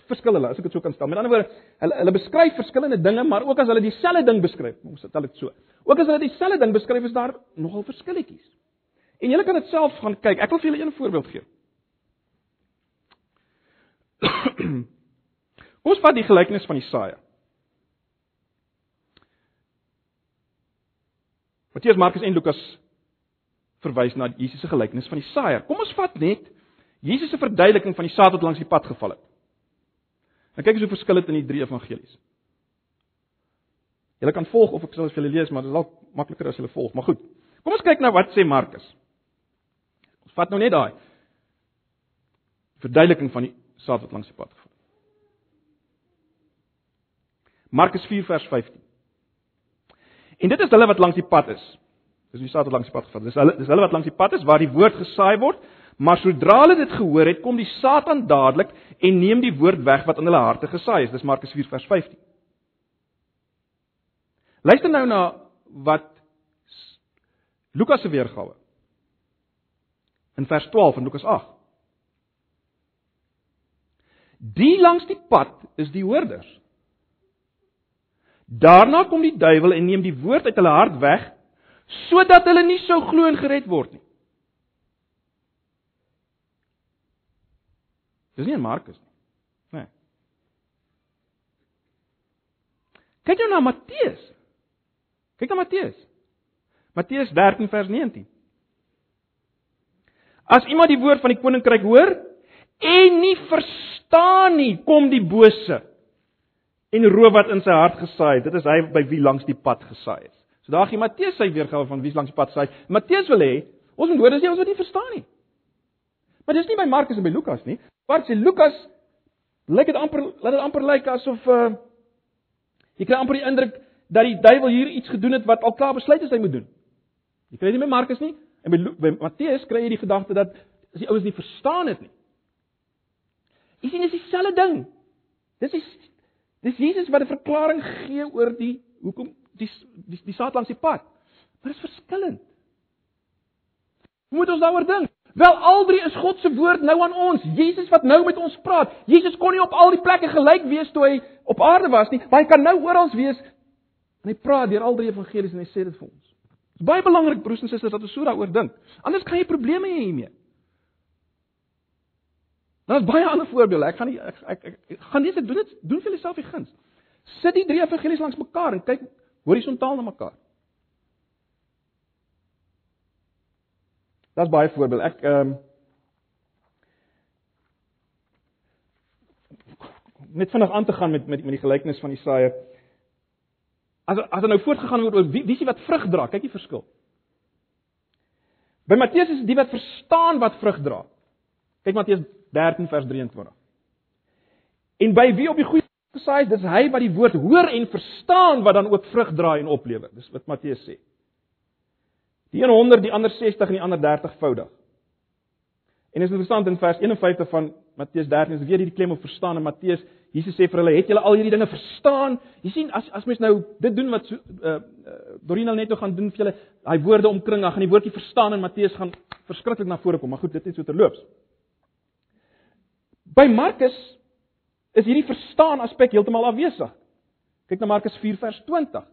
verskil hulle as ek dit so kan stel. Met ander woorde, hulle hulle beskryf verskillende dinge, maar ook as hulle dieselfde ding beskryf, ons stel dit so. Ook as hulle dieselfde ding beskryf, is daar nogal verskilletjies. En julle kan dit self gaan kyk. Ek wil vir julle een voorbeeld gee. Kom [CLEARS THROAT] ons vat die gelykenis van saaier. Matteus, Markus en Lukas verwys na Jesus se gelykenis van die saaier. Kom ons vat net Jesus se verduideliking van die saad wat langs die pad geval het. Nou kyk eens hoe verskil dit in die drie evangelies. Julle kan volg of ek sal vir julle lees, maar dit is dalk makliker as julle volg. Maar goed. Kom ons kyk na wat sê Markus. Ons vat nou net daai verduideliking van die saad wat langs die pad geval. Markus 4 vers 15. En dit is hulle wat langs die pad is. Dis die saad wat langs die pad geval. Dis hulle dis hulle wat langs die pad is waar die woord gesaai word, maar sodra hulle dit gehoor het, kom die Satan dadelik en neem die woord weg wat in hulle harte gesaai is. Dis Markus 4 vers 15. Luister nou na wat Lukas se weergawe. In vers 12 in Lukas 8. Die langs die pad is die hoorders. Daarna kom die duiwel en neem die woord uit hulle hart weg sodat hulle nie sou glo en gered word nie. Dis nie in Markus nie. Nee. Kyk nou na Matteus. Kyk na Matteus. Matteus 13 vers 19. As iemand die woord van die koninkryk hoor en nie verstaan nie, kom die bose en roof wat in sy hart gesaai het. Dit is hy by wie langs die pad gesaai is. Daar gee Matteus sy weergawe van wie langs die pad saai. Matteus wil hê ons moet hoor as jy ons wat nie verstaan nie. Maar dis nie by Markus en by Lukas nie. Wat sê Lukas lyk dit amper laat dit amper lyk asof uh jy kry amper die indruk dat die duiwel hier iets gedoen het wat al klaar besluit is hy moet doen. Jy kry dit nie by Markus nie en by, by Matteus kry jy die gedagte dat as die ouens nie verstaan het nie. Jy sien dis dieselfde ding. Dis die Dis Jesus wat 'n verklaring gee oor die hoekom die die, die saad langs die pad. Maar dit is verskillend. Hoe moet ons daaroor dink? Wel al drie is God se woord nou aan ons. Jesus wat nou met ons praat. Jesus kon nie op al die plekke gelyk wees toe hy op aarde was nie, maar hy kan nou oral wees. En hy praat deur al drie evangelies en hy sê dit vir ons. Dit is baie belangrik broers en susters dat ons so daaroor dink. Anders kan jy probleme hê hiermee. Daar's baie ander voorbeelde. Ek gaan nie ek ek, ek, ek gaan net doen dit doen vir jouself die guns. Sit die drie evangelies langs mekaar en kyk horisontaal na mekaar. Daar's baie voorbeelde. Ek ehm um, net vinnig aan te gaan met met met die gelykenis van Isaia. As as dan nou voortgegaan word oor wie wie is wat vrug dra? Kyk die verskil. By Matteus is dit die wat verstaan wat vrug dra. Kyk Matteus 13 vers 23. En by wie op die goeie is, dis hy wat die woord hoor en verstaan wat dan ook vrug dra en oplewer. Dis wat Matteus sê. Die een 100, die ander 60 en die ander 30voudig. En is interessant in vers 51 van Matteus 13 is weer hierdie klem op verstaan en Matteus Jesus sê vir hulle, "Het julle al hierdie dinge verstaan?" Jy sien, as as mens nou dit doen wat so uh, uh Dorina net nou gaan doen vir julle, daai woorde omkring, dan gaan die woordjie verstaan en Matteus gaan verskriklik na vore kom. Maar goed, dit is so terloops. By Markus is hierdie verstaan aspek heeltemal afwesig. Kyk na Markus 4 vers 20.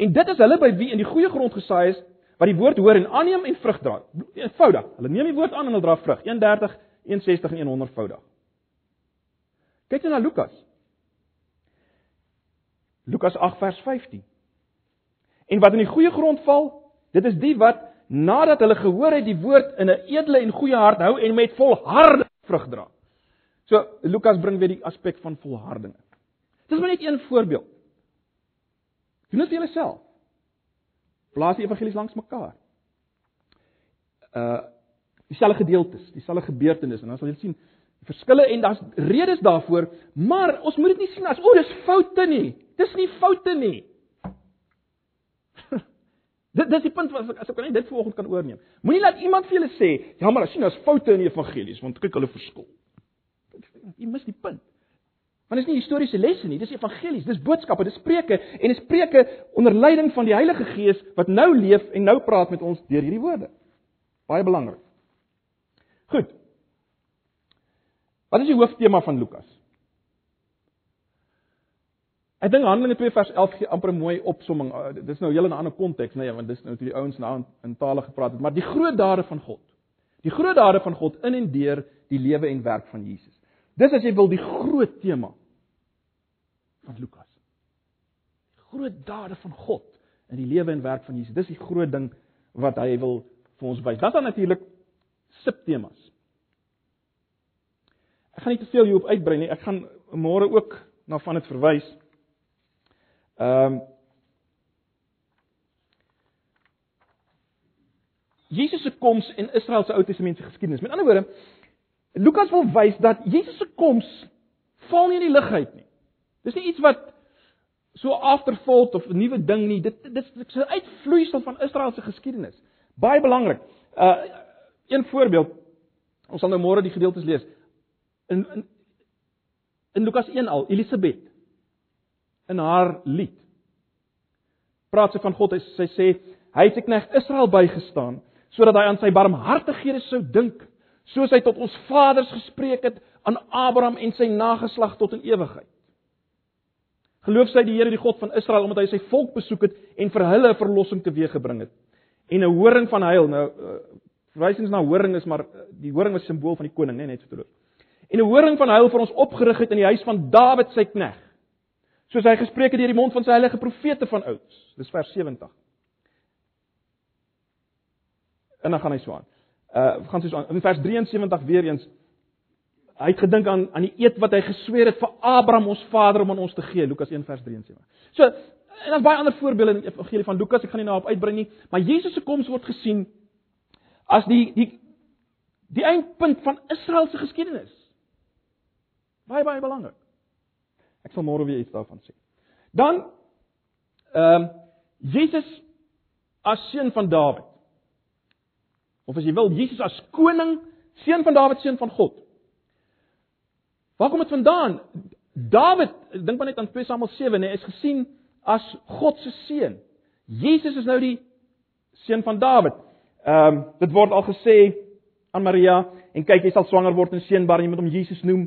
En dit is hulle by wie in die goeie grond gesaai is wat die woord hoor en aanneem en vrug dra. Eenvoudig. Hulle neem die woord aan en hulle dra vrug. 31, 61 en 100voudig. Kyk net na Lukas. Lukas 8 vers 15. En wat in die goeie grond val, dit is die wat nadat hulle gehoor het die woord in 'n edele en goeie hart hou en met volharding vrug dra. So Lukas bring weer die aspek van volharding. Dis maar net een voorbeeld. Doen dit jouself. Plaas die evangelies langs mekaar. Uh dieselfde gedeeltes, dieselfde gebeurtenisse en dan sal jy sien verskille en daar's redes daarvoor, maar ons moet dit nie sien as o, dis foute nie. Dis nie foute nie. [LAUGHS] dit dis die punt wat as ek kan dit vanoggend kan oorneem. Moenie laat iemand vir julle sê, ja maar as sien as foute in die evangelies, want kyk hulle verskil. Jy mis die punt. Want dit is nie historiese lesse nie, dis evangelies, dis boodskappe, dis spreuke en dis spreuke onder leiding van die Heilige Gees wat nou leef en nou praat met ons deur hierdie woorde. Baie belangrik. Goed. Wat is die hooftema van Lukas? Ek dink Handelinge 2 vers 11 gee amper 'n mooi opsomming. Uh, dit is nou heel in 'n ander konteks, nee, want dis nou toe die ouens na in tale gepraat het, maar die groot dade van God. Die groot dade van God in en deur die lewe en werk van Jesus. Dis as jy wil die groot tema van Lukas. Groot dade van God in die lewe en werk van Jesus. Dis die groot ding wat hy wil vir ons wys. Dan dan natuurlik subtemas. Ek gaan nie te veel hierop uitbrei nie. Ek gaan môre ook na van dit verwys. Ehm um, Jesus se koms en Israel se Ou Testamentiese geskiedenis. Met ander woorde, Lukas wil wys dat Jesus se koms val nie in die lug uit nie. Dis nie iets wat so afterthought of 'n nuwe ding nie. Dit dit is 'n uitvloeisel van Israel se geskiedenis. Baie belangrik. Uh een voorbeeld. Ons sal nou môre die gedeeltes lees. In in in Lukas 1 al, Elisabet in haar lied praat sy van God. Sy sê hy het sy knegt Israel bygestaan sodat hy aan sy barmhartighede sou dink, soos hy tot ons vaders gespreek het aan Abraham en sy nageslag tot in ewigheid. Geloof sy die Here die God van Israel omdat hy sy volk besoek het en vir hulle 'n verlossing teweeggebring het. En 'n horing van heil. Nou uh, verwysings na horing is maar uh, die horing was simbool van die koning, nee, net so terug. En 'n horing van heil vir ons opgerig het in die huis van Dawid sy knegg. Soos hy gespreek het deur die mond van sy heilige profete van ouds. Dis vers 70. En dan gaan hy so aan. Uh gaan sy so aan. In vers 73 weer eens hy het gedink aan aan die eed wat hy gesweer het vir Abraham ons vader om aan ons te gee Lukas 1 vers 73. So en dan baie ander voorbeelde in die evangelie van Lukas, ek gaan nie nou op uitbrei nie, maar Jesus se koms word gesien as die die die eindpunt van Israel se geskiedenis. Baie baie belangrik. Ek sal môre weer iets daarvan sê. Dan ehm um, Jesus as seun van Dawid. Of as jy wil, Jesus as koning, seun van Dawid, seun van God. Waar kom dit vandaan? Dawid, dink maar net aan 2 Samuel 7, nê, is gesien as God se seun. Jesus is nou die seun van Dawid. Ehm um, dit word al gesê aan Maria en kyk jy sal swanger word en seënbaar en jy moet hom Jesus noem.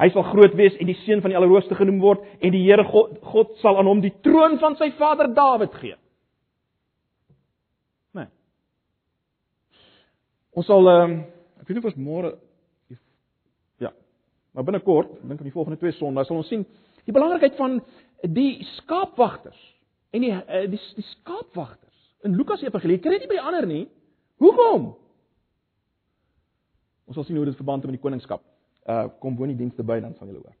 Hy sal groot wees en die seun van die Allerhoogste genoem word en die Here God, God sal aan hom die troon van sy vader Dawid gee. Nee. Ons sal ehm um, ek weet nie of ons môre Maar binnekort, dink aan die volgende twee Sondae, sal ons sien die belangrikheid van die skaapwagters en die eh, die, die skaapwagters in Lukas Evangelie. Kry dit by die ander nie? Hoekom? Ons sal sien hoe dit verband het met die koningskap. Uh kom woon die dienste by dan sal julle hoor.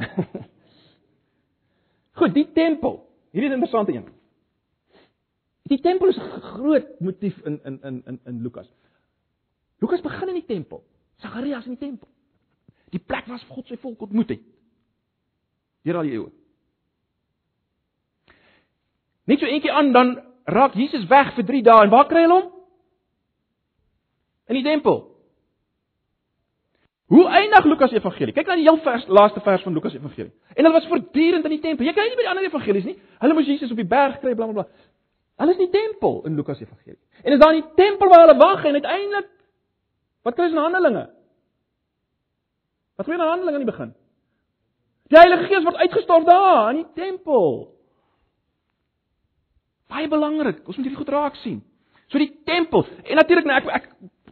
[LAUGHS] Goed, die tempel. Hierdie is 'n interessante een. Die tempel is 'n groot motief in in in in in Lukas. Lukas begin in die tempel. Sagarias in die tempel. Die plek waar God sy volk ontmoet het. Deur al die eeue. Net so eentjie aan dan raak Jesus weg vir 3 dae en waar kry hulle hom? In die tempel. Hoe eindig Lukas Evangelie? Kyk na die heel vers, laaste vers van Lukas Evangelie. En hulle was voortdurend in die tempel. Jy kry nie by die ander evangelies nie. Hulle moes Jesus op die berg kry bla bla bla. Hulle is in die tempel in Lukas Evangelie. En is daar in die tempel waar hulle wag en uiteindelik wat kry hulle in Handelinge? Wat gebeur in Handelinge aan die begin? Die Heilige Gees word uitgestort daar in die tempel. Baie belangrik, ons moet hierdie goed raak sien. So die tempel. En natuurlik nou ek ek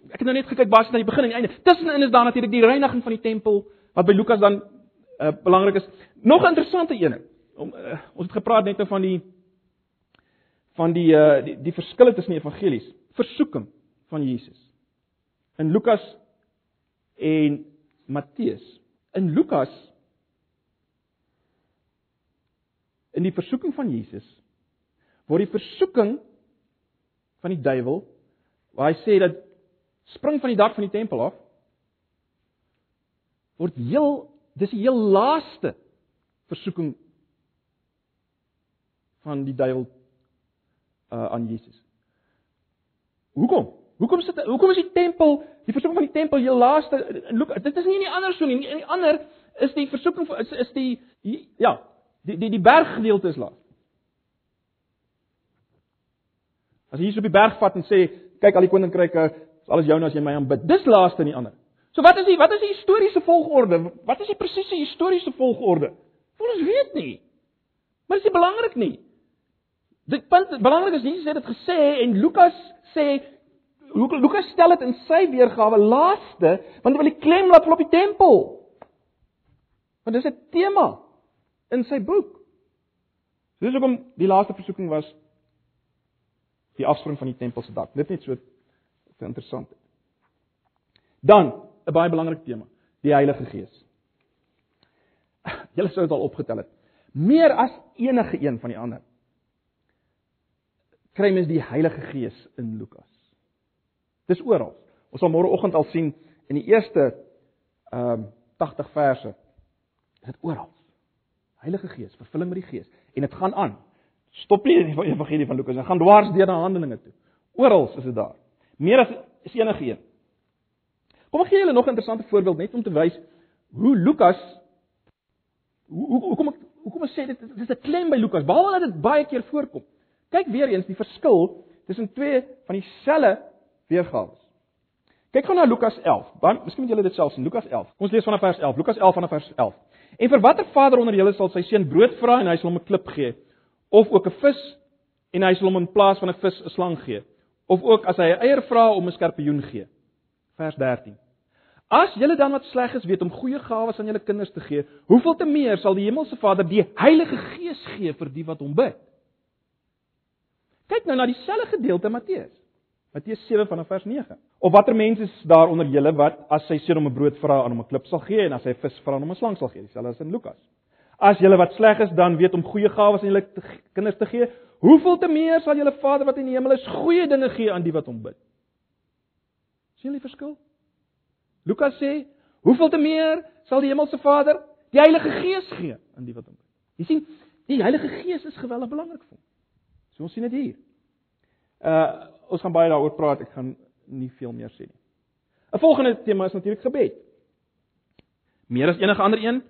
ek het nou net gekyk basies na die begin en die einde. Tussenin is daar natuurlik die reiniging van die tempel wat by Lukas dan uh, belangrik is. Nog 'n interessante een. Om uh, ons het gepraat net nou van die van die uh die, die verskille tussen die evangelies. Versoeking van Jesus. In Lukas en Matteus. In Lukas in die versoeking van Jesus word die versoeking van die duiwel waar hy sê dat spring van die dak van die tempel af word heel dis die heel laaste versoeking van die duiwel uh, aan Jesus. Hoekom? Hoekom sit hoekom is die tempel, die versoeking van die tempel heel laaste? Look, dit is nie in die ander so nie. In die ander is die versoeking is, is die, die ja, die die die berggedeelte is laas. As hier op die berg vat en sê, kyk al die koninkryke, is alles joune as jy my aanbid. Dis laaste in die ander. So wat is die wat is die historiese volgorde? Wat is die presiese historiese volgorde? Ons weet nie. Maar dit is belangrik nie. Dit punt belangrik is Jesus het dit gesê en Lukas sê Lukas stel dit in sy weergawe laaste, want hy wil die klem laat op die tempel. Want dis 'n tema in sy boek. Dis hoekom die laaste versoeking was die afspring van die tempel se dak. Dit net so interessant. Dan 'n baie belangrike tema, die Heilige Gees. [LAUGHS] Julle sou dit al opgetel het. Meer as enige een van die ander kry mens die Heilige Gees in Lukas. Dis oral. Ons sal môreoggend al sien in die eerste ehm um, 80 verse. Is dit oral. Heilige Gees, vervulling met die Gees en dit gaan aan. Stop nie in die evangelie van Lukas, dit gaan dwars deur na Handelinge toe. Oral is dit daar. Meer as is enige een. Kom ek gee julle nog 'n interessante voorbeeld net om te wys hoe Lukas hoe hoe hoe kom ek hoe kom ek sê dit dis 'n klem by Lukas behalwe dat dit baie keer voorkom. Kyk weer eens die verskil tussen twee van dieselfde weergawe. Kyk gou na Lukas 11. Dan miskien moet julle dit self sien. Lukas 11. Kom ons lees vanaf vers 11. Lukas 11 vanaf vers 11. En vir watter vader onder julle sal sy seun brood vra en hy sal hom 'n klip gee of ook 'n vis en hy sal hom in plaas van 'n vis 'n slang gee of ook as hy 'n eier vra om 'n skorpioen gee. Vers 13. As julle dan wat sleg is weet om goeie gawes aan julle kinders te gee, hoeveel te meer sal die hemelse Vader die Heilige Gees gee vir die wat hom bid? Kyk nou na dieselfde gedeelte Matteus. Matteus 7 vanaf vers 9. Of watter mense is daar onder julle wat as sy seun om 'n brood vra aan hom 'n klip sal gee en as hy vis vra aan hom 'n slang sal gee? Dieselfde as in Lukas. As julle wat sleg is dan weet om goeie gawes aan julle kinders te gee, hoeveel te meer sal julle Vader wat in die hemel is goeie dinge gee aan die wat hom bid? sien julle die verskil? Lukas sê, hoeveel te meer sal die hemelse Vader die Heilige Gees gee aan die wat hom bid? Jy sien, die Heilige Gees is geweldig belangrik vir hom. So ons sien dit hier. Uh ons gaan baie daaroor praat, ek gaan nie veel meer sê nie. 'n Volgende tema is natuurlik gebed. Meer as enige ander een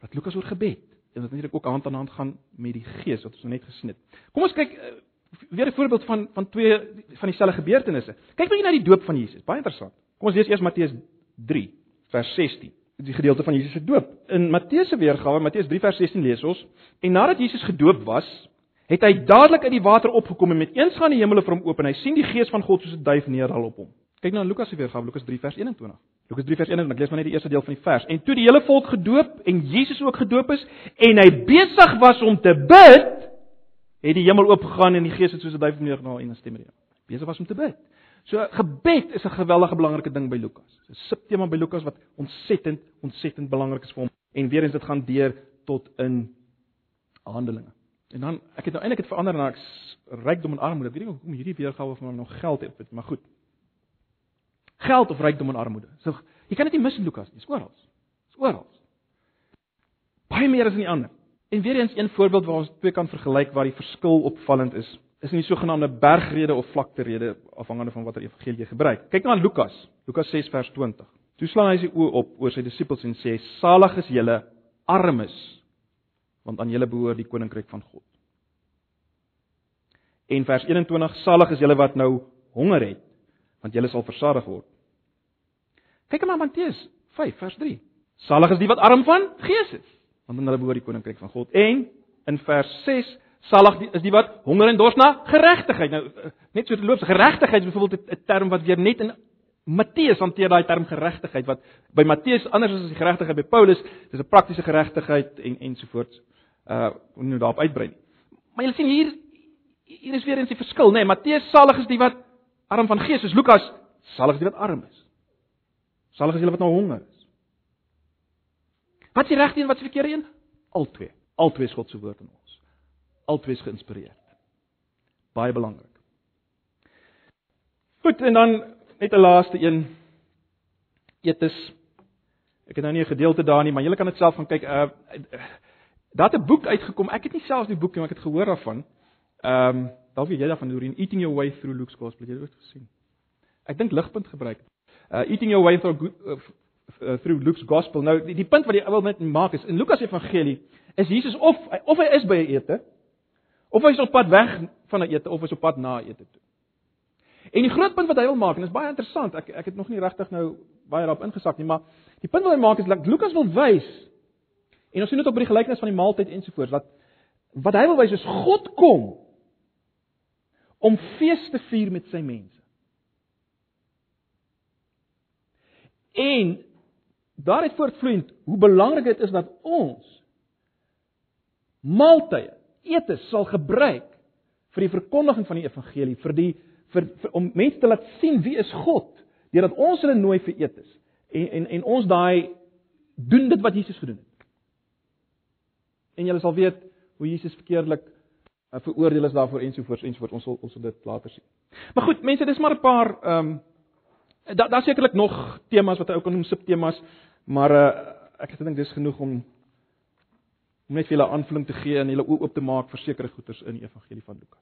wat Lukas oor gebed en wat natuurlik ook hand aan hand gaan met die Gees wat ons nou net gesien het. Kom ons kyk uh, weer 'n voorbeeld van van twee van dieselfde gebeurtenisse. Kyk bietjie na die doop van Jesus. Baie interessant. Kom ons lees eers Matteus 3 vers 16. Die gedeelte van Jesus se doop. In Matteus se weergawe, Matteus 3 vers 16 lees ons: En nadat Jesus gedoop was, het hy dadelik uit die water opgekom en met eens gaan die hemele vir hom oop en hy sien die gees van God soos 'n duif neerdal op hom. Kyk nou na Lukas se weergawe, Lukas 3 vers 21. Lukas 3 vers 21, ek lees maar net die eerste deel van die vers. En toe die hele volk gedoop en Jesus ook gedoop is en hy besig was om te bid, het die hemel oopgegaan en die gees het soos 'n duif neergedaal en 'n stem hom. Besig was om te bid. So gebed is 'n geweldige belangrike ding by Lukas. 'n Subtema by Lukas wat ontsettend ontsettend belangrik is vir hom. En weer eens dit gaan deur tot in Handelinge. En dan ek het nou eintlik dit verander na rykdom en armoede. Ek weet nie hoekom hierdie weergawe van nog geld het, maar goed. Geld of rykdom en armoede. So jy kan dit nie mis in Lukas nie. Dis oral. Dis oral. Baie meer as in die ander. En weer eens een voorbeeld waar ons twee kan vergelyk waar die verskil opvallend is, is in die sogenaamde bergrede of vlakterede afhangende van watter evangelie jy gebruik. Kyk na Lukas, Lukas 6 vers 20. Toe slaan hy sy oë op oor sy disippels en sê: "Salig is julle armes, want aan julle behoort die koninkryk van God." En vers 21: "Salig is julle wat nou honger het, want julle sal versadig word." Kyk maar Matteus 5 vers 3. "Salig is die wat arm van gees is, want aan hulle behoort die koninkryk van God." En in vers 6: "Salig is die wat honger en dors na geregtigheid." Nou net so te loop, geregtigheid is byvoorbeeld 'n term wat weer net in Matteus hanteer daai term geregtigheid wat by Matteus anders is as die geregtigheid by Paulus, dis 'n praktiese geregtigheid en ensovoorts. Uh, moet nou daarop uitbrei nie. Maar jy sien hier hier is weer eens die verskil, nê? Nee, Matteus salig is die wat arm van gees is, Lukas salig is die wat arm is. Salig is hulle wat nou honger is. Wat is die regte en wat is die verkeerde een? Albei. Albei is God se woord in ons. Albei is geïnspireerd. Baie belangrik. Goed, en dan net 'n laaste een. Etes. Ek het nou nie 'n gedeelte daar nie, maar julle kan dit self gaan kyk. Uh daar het 'n boek uitgekom. Ek het nie self die boek nie, maar ek het gehoor daarvan. Ehm, um, dalk weet jy daarvan hoe in Eating Your Way Through Luke's Gospel, jy het dit gesien. Ek dink ligpunt gebruik. Uh Eating Your Way Through uh, uh, through Luke's Gospel. Nou die, die punt wat jy wil net maak is in Lukas Evangelie is Jesus of of hy is by 'n ete of hy is op pad weg van 'n ete of hy is op pad na 'n ete toe. En die groot punt wat hy wil maak en is baie interessant. Ek ek het nog nie regtig nou baie daarop ingesak nie, maar die punt wat hy maak is dat Lukas wil wys en ons sien dit op die gelykenis van die maaltyd ensovoorts dat wat hy wil wys is God kom om fees te vier met sy mense. En daaruit voortvloeiend hoe belangrik dit is dat ons maaltye, etes sal gebruik vir die verkondiging van die evangelie, vir die vir, vir om mense te laat sien wie is God, deurdat ons hulle nooi vir etes. En en en ons daai doen dit wat Jesus gedoen het. En julle sal weet hoe Jesus verkeerdelik uh, veroordeel is daarvoor ensovoorts ensovoorts. Ons sal ons sal dit later sien. Maar goed, mense, dis maar 'n paar ehm um, daar daar sekerlik nog temas wat hy ook kan noem subtemas, maar uh, ek dink dis genoeg om om net vir julle aanvulling te gee en julle oop te maak vir sekere goeters in die evangelie van Lukas.